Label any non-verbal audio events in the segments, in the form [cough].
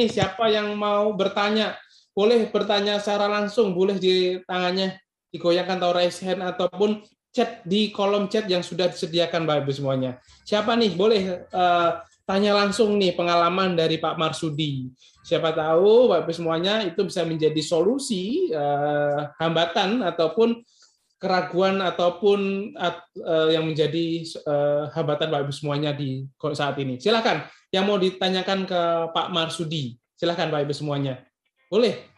nih siapa yang mau bertanya? Boleh bertanya secara langsung, boleh di tangannya digoyangkan atau raise hand ataupun chat di kolom chat yang sudah disediakan Bapak Ibu semuanya. Siapa nih? Boleh uh, tanya langsung nih pengalaman dari Pak Marsudi. Siapa tahu Bapak Ibu semuanya itu bisa menjadi solusi uh, hambatan ataupun keraguan ataupun uh, yang menjadi uh, hambatan Bapak Ibu semuanya di saat ini. Silakan yang mau ditanyakan ke Pak Marsudi. Silakan Bapak Ibu semuanya. Boleh?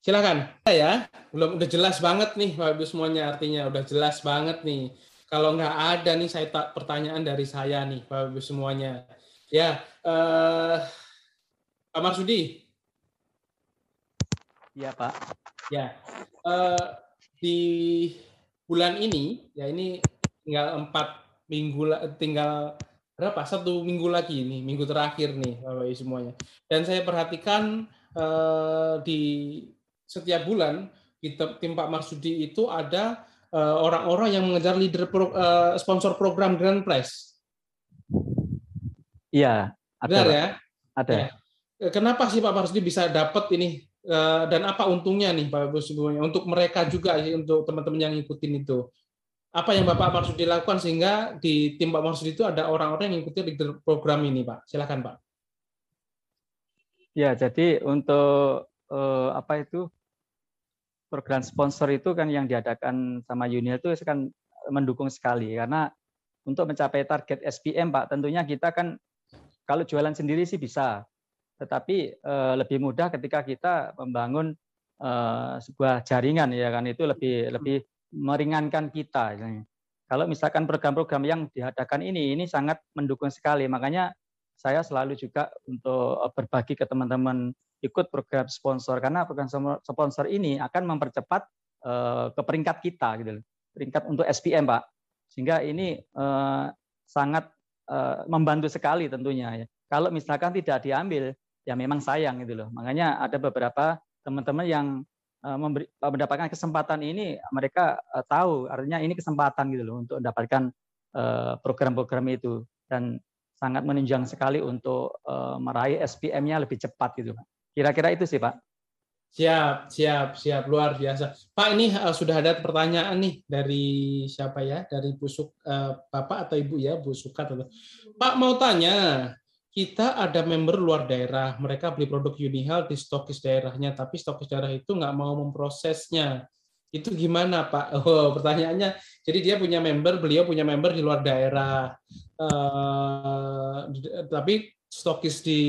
Silakan. Ya, belum udah jelas banget nih Bapak Ibu semuanya artinya udah jelas banget nih. Kalau nggak ada nih saya tak pertanyaan dari saya nih Bapak Ibu semuanya. Ya, uh, Pak Marsudi. Iya Pak. Ya. Uh, di bulan ini ya ini tinggal empat minggu tinggal berapa satu minggu lagi nih minggu terakhir nih bapak ibu semuanya dan saya perhatikan eh, di setiap bulan di tim Pak Marsudi itu ada eh, orang-orang yang mengejar leader pro, eh, sponsor program Grand Prize. Iya, ada. Benar ya? Ada. Ya. Kenapa sih Pak Marsudi bisa dapat ini dan apa untungnya nih Pak Ibu semuanya untuk mereka juga untuk teman-teman yang ngikutin itu. Apa yang Bapak Marsudi lakukan sehingga di tim Pak Marsudi itu ada orang-orang yang ikuti leader program ini Pak? Silakan Pak. Ya jadi untuk eh, apa itu program sponsor itu kan yang diadakan sama Uni itu kan mendukung sekali. Karena untuk mencapai target SPM Pak tentunya kita kan kalau jualan sendiri sih bisa tetapi uh, lebih mudah ketika kita membangun uh, sebuah jaringan ya kan? Itu lebih lebih meringankan kita. Kalau misalkan program-program yang diadakan ini ini sangat mendukung sekali. Makanya saya selalu juga untuk berbagi ke teman-teman ikut program sponsor. Karena program sponsor ini akan mempercepat uh, ke peringkat kita gitu peringkat untuk SPM Pak. Sehingga ini uh, sangat uh, membantu sekali tentunya ya. Kalau misalkan tidak diambil ya memang sayang gitu loh. Makanya ada beberapa teman-teman yang eh, memberi, eh, mendapatkan kesempatan ini mereka eh, tahu artinya ini kesempatan gitu loh untuk mendapatkan program-program itu dan sangat menunjang sekali untuk meraih SPM-nya lebih cepat gitu Kira-kira itu sih Pak. Siap, siap, siap luar biasa. Pak ini sudah ada pertanyaan nih dari siapa ya? Dari busuk Bapak atau Ibu ya, Bu Sukat atau Pak mau tanya, kita ada member luar daerah, mereka beli produk Unihal di stokis daerahnya, tapi stokis daerah itu nggak mau memprosesnya. Itu gimana Pak? [laughs] Oh, pertanyaannya, jadi dia punya member, beliau punya member di luar daerah, uh, tapi stokis di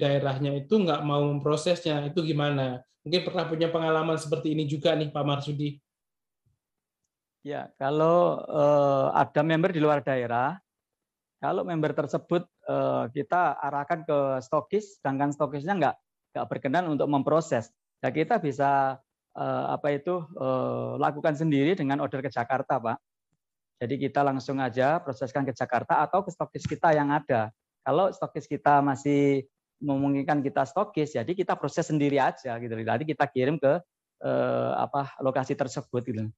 daerahnya itu nggak mau memprosesnya. Itu gimana? Mungkin pernah punya pengalaman seperti ini juga nih Pak Marsudi. Ya, kalau uh, ada member di luar daerah, kalau member tersebut eh, kita arahkan ke stokis, sedangkan stokisnya nggak nggak berkenan untuk memproses, ya kita bisa eh, apa itu eh, lakukan sendiri dengan order ke Jakarta, Pak. Jadi kita langsung aja proseskan ke Jakarta atau ke stokis kita yang ada. Kalau stokis kita masih memungkinkan kita stokis, jadi kita proses sendiri aja gitu. Jadi kita kirim ke apa lokasi tersebut gitu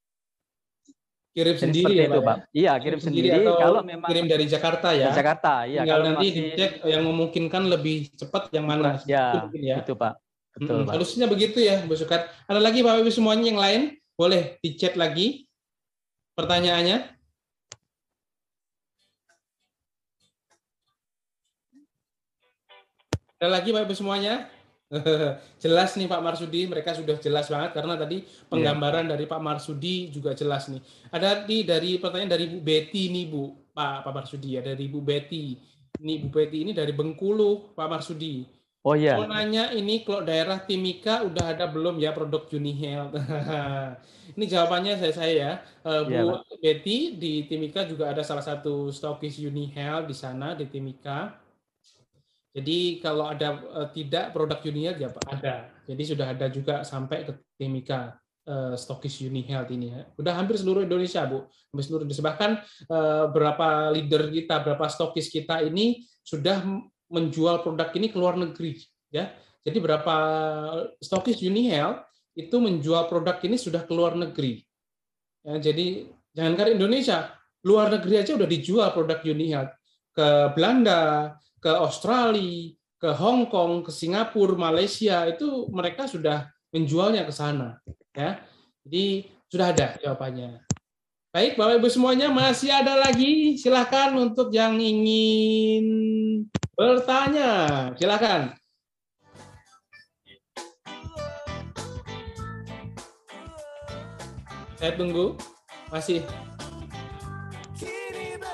kirim Jadi sendiri ya, itu, Pak. Ya? Iya, kirim, kirim sendiri, sendiri atau kalau memang kirim dari Jakarta ya. Dari Jakarta, iya. Tinggal kalau nanti masih... dicek yang memungkinkan lebih cepat yang mana. Ya, itu, ya. itu Pak. Betul, hmm, Pak. Harusnya begitu ya, Bu Sukat. Ada lagi Bapak Ibu semuanya yang lain? Boleh dicek lagi pertanyaannya. Ada lagi Bapak Ibu semuanya? [laughs] jelas nih Pak Marsudi, mereka sudah jelas banget karena tadi penggambaran yeah. dari Pak Marsudi juga jelas nih. Ada di dari pertanyaan dari Bu Betty nih Bu, Pak Pak Marsudi ya dari Bu Betty. Ini Bu Betty ini dari Bengkulu, Pak Marsudi. Oh iya. Mau nanya ini kalau daerah Timika udah ada belum ya produk Uni Health? [laughs] ini jawabannya saya saya ya. Uh, Bu yeah, Betty di Timika juga ada salah satu stokis Uni Health di sana di Timika jadi kalau ada uh, tidak produk Unihealth ya Pak ada. Jadi sudah ada juga sampai ke Timika uh, stokis Unihealth ini ya. Udah hampir seluruh Indonesia Bu, hampir seluruh Indonesia. Bahkan uh, berapa leader kita, berapa stokis kita ini sudah menjual produk ini ke luar negeri ya. Jadi berapa stokis Unihealth itu menjual produk ini sudah ke luar negeri. Ya, jadi jangan jangankan Indonesia, luar negeri aja udah dijual produk Unihealth ke Belanda, ke Australia, ke Hong Kong, ke Singapura, Malaysia itu mereka sudah menjualnya ke sana ya. Jadi sudah ada jawabannya. Baik, Bapak Ibu semuanya masih ada lagi. Silakan untuk yang ingin bertanya. Silakan. Saya tunggu. Masih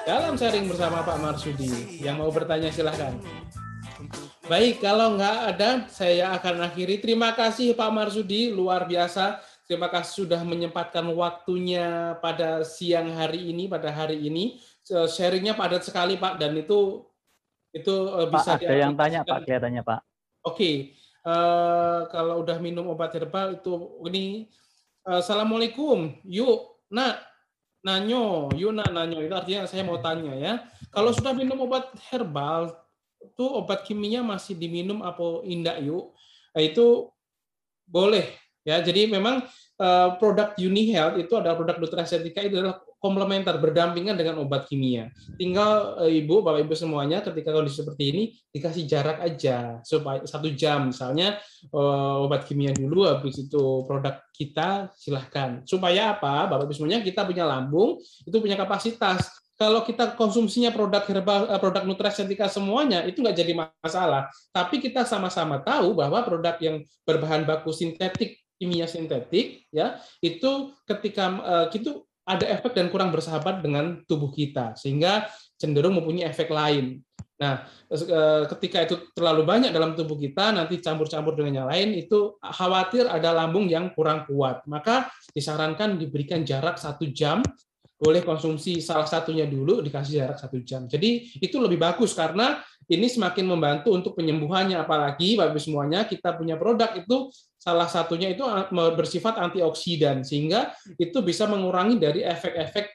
dalam sharing bersama Pak Marsudi. Yang mau bertanya silahkan. Baik, kalau nggak ada, saya akan akhiri. Terima kasih Pak Marsudi, luar biasa Terima kasih sudah menyempatkan waktunya pada siang hari ini, pada hari ini. Sharingnya padat sekali, Pak, dan itu itu eh, bisa Pak, ada yang tanya, Pak, kelihatannya, Pak. Oke, okay. uh, eh, kalau udah minum obat herbal itu ini uh, Assalamualaikum, yuk, nak, nanyo, yuk nak nanyo itu artinya saya mau tanya ya. Kalau sudah minum obat herbal, itu obat kimia masih diminum apa indah yuk? Nah, itu boleh Ya, jadi memang uh, produk Uni Health itu adalah produk nutraceutika itu adalah komplementer berdampingan dengan obat kimia. Tinggal uh, ibu, bapak ibu semuanya ketika kondisi seperti ini dikasih jarak aja supaya satu jam misalnya uh, obat kimia dulu, habis itu produk kita silahkan. Supaya apa, bapak ibu semuanya kita punya lambung itu punya kapasitas kalau kita konsumsinya produk herbal, produk nutraceutika semuanya itu nggak jadi masalah. Tapi kita sama-sama tahu bahwa produk yang berbahan baku sintetik kimia sintetik ya itu ketika uh, itu ada efek dan kurang bersahabat dengan tubuh kita sehingga cenderung mempunyai efek lain. Nah, eh, ketika itu terlalu banyak dalam tubuh kita, nanti campur-campur dengan yang lain, itu khawatir ada lambung yang kurang kuat. Maka disarankan diberikan jarak satu jam boleh konsumsi salah satunya dulu dikasih jarak satu jam. Jadi itu lebih bagus karena ini semakin membantu untuk penyembuhannya. Apalagi Bapak semuanya kita punya produk itu salah satunya itu bersifat antioksidan sehingga itu bisa mengurangi dari efek-efek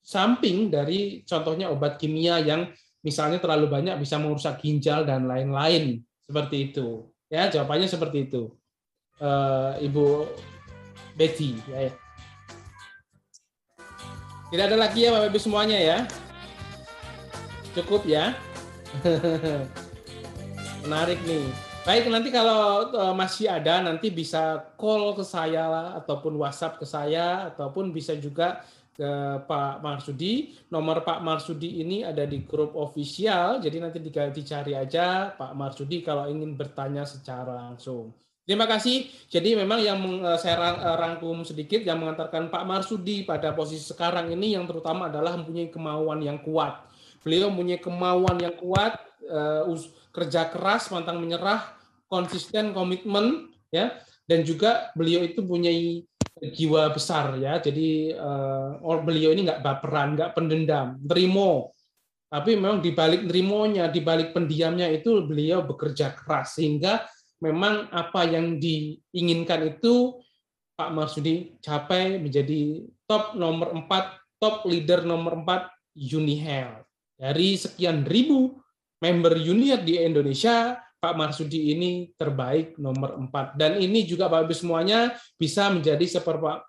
samping dari contohnya obat kimia yang misalnya terlalu banyak bisa merusak ginjal dan lain-lain seperti itu. Ya jawabannya seperti itu, eh, Ibu Betty. Ya, ya. Tidak ada lagi ya Bapak Ibu semuanya ya. Cukup ya. Menarik nih. Baik, nanti kalau uh, masih ada nanti bisa call ke saya ataupun WhatsApp ke saya ataupun bisa juga ke Pak Marsudi. Nomor Pak Marsudi ini ada di grup official, jadi nanti dicari aja Pak Marsudi kalau ingin bertanya secara langsung. Terima kasih. Jadi memang yang eh, saya eh, rangkum sedikit yang mengantarkan Pak Marsudi pada posisi sekarang ini yang terutama adalah mempunyai kemauan yang kuat. Beliau mempunyai kemauan yang kuat, eh, kerja keras, pantang menyerah, konsisten, komitmen, ya, dan juga beliau itu mempunyai jiwa besar, ya. Jadi beliau ini nggak baperan, nggak pendendam, terimo. Tapi memang di balik nerimonya, di balik pendiamnya itu beliau bekerja keras sehingga memang apa yang diinginkan itu Pak Marsudi capai menjadi top nomor 4, top leader nomor 4 UniHealth. Dari sekian ribu member UniHealth di Indonesia, Pak Marsudi ini terbaik nomor 4. Dan ini juga Bapak Ibu semuanya bisa menjadi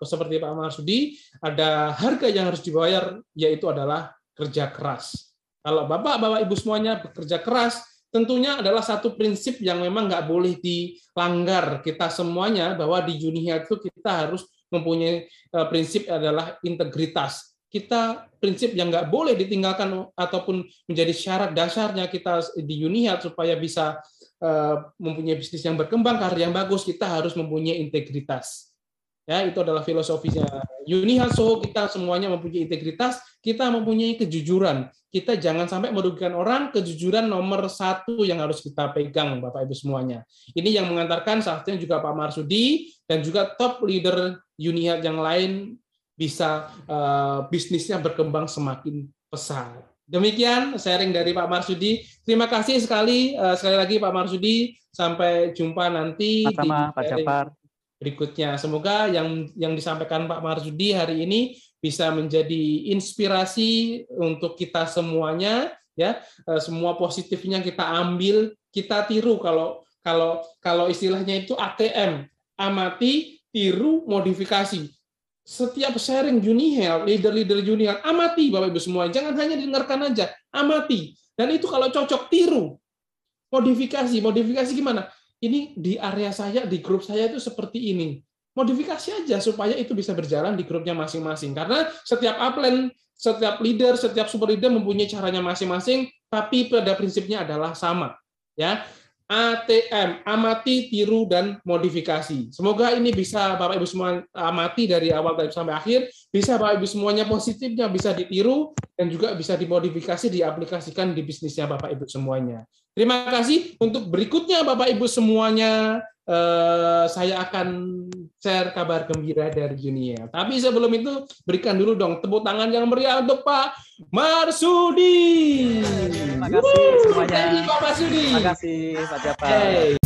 seperti Pak Marsudi, ada harga yang harus dibayar, yaitu adalah kerja keras. Kalau Bapak, Bapak Ibu semuanya bekerja keras, tentunya adalah satu prinsip yang memang nggak boleh dilanggar kita semuanya bahwa di Junia itu kita harus mempunyai eh, prinsip adalah integritas. Kita prinsip yang nggak boleh ditinggalkan ataupun menjadi syarat dasarnya kita di Unihat supaya bisa eh, mempunyai bisnis yang berkembang, karir yang bagus, kita harus mempunyai integritas. Ya, itu adalah filosofinya. Unihaso kita semuanya mempunyai integritas, kita mempunyai kejujuran. Kita jangan sampai merugikan orang, kejujuran nomor satu yang harus kita pegang, Bapak Ibu semuanya. Ini yang mengantarkan saat ini juga Pak Marsudi dan juga top leader Unihat yang lain bisa uh, bisnisnya berkembang semakin pesat. Demikian sharing dari Pak Marsudi. Terima kasih sekali uh, sekali lagi Pak Marsudi. Sampai jumpa nanti Sama, di Pak Japar berikutnya. Semoga yang yang disampaikan Pak Marsudi hari ini bisa menjadi inspirasi untuk kita semuanya ya. Eh, semua positifnya kita ambil, kita tiru kalau kalau kalau istilahnya itu ATM, amati, tiru, modifikasi. Setiap sharing Junihel, leader-leader Junihel, amati Bapak Ibu semua. Jangan hanya didengarkan aja, amati. Dan itu kalau cocok tiru. modifikasi. Modifikasi gimana? Ini di area saya, di grup saya itu seperti ini. Modifikasi aja supaya itu bisa berjalan di grupnya masing-masing. Karena setiap upline, setiap leader, setiap super leader mempunyai caranya masing-masing, tapi pada prinsipnya adalah sama. Ya, ATM, amati, tiru, dan modifikasi. Semoga ini bisa Bapak Ibu semua amati dari awal sampai akhir, bisa Bapak Ibu semuanya positifnya bisa ditiru dan juga bisa dimodifikasi, diaplikasikan di bisnisnya Bapak Ibu semuanya. Terima kasih untuk berikutnya Bapak Ibu semuanya eh, saya akan share kabar gembira dari Junia. Tapi sebelum itu berikan dulu dong tepuk tangan yang meriah untuk Pak Marsudi. Terima kasih semuanya. Terima kasih Pak Marsudi. Terima kasih Pak Japa. Hey.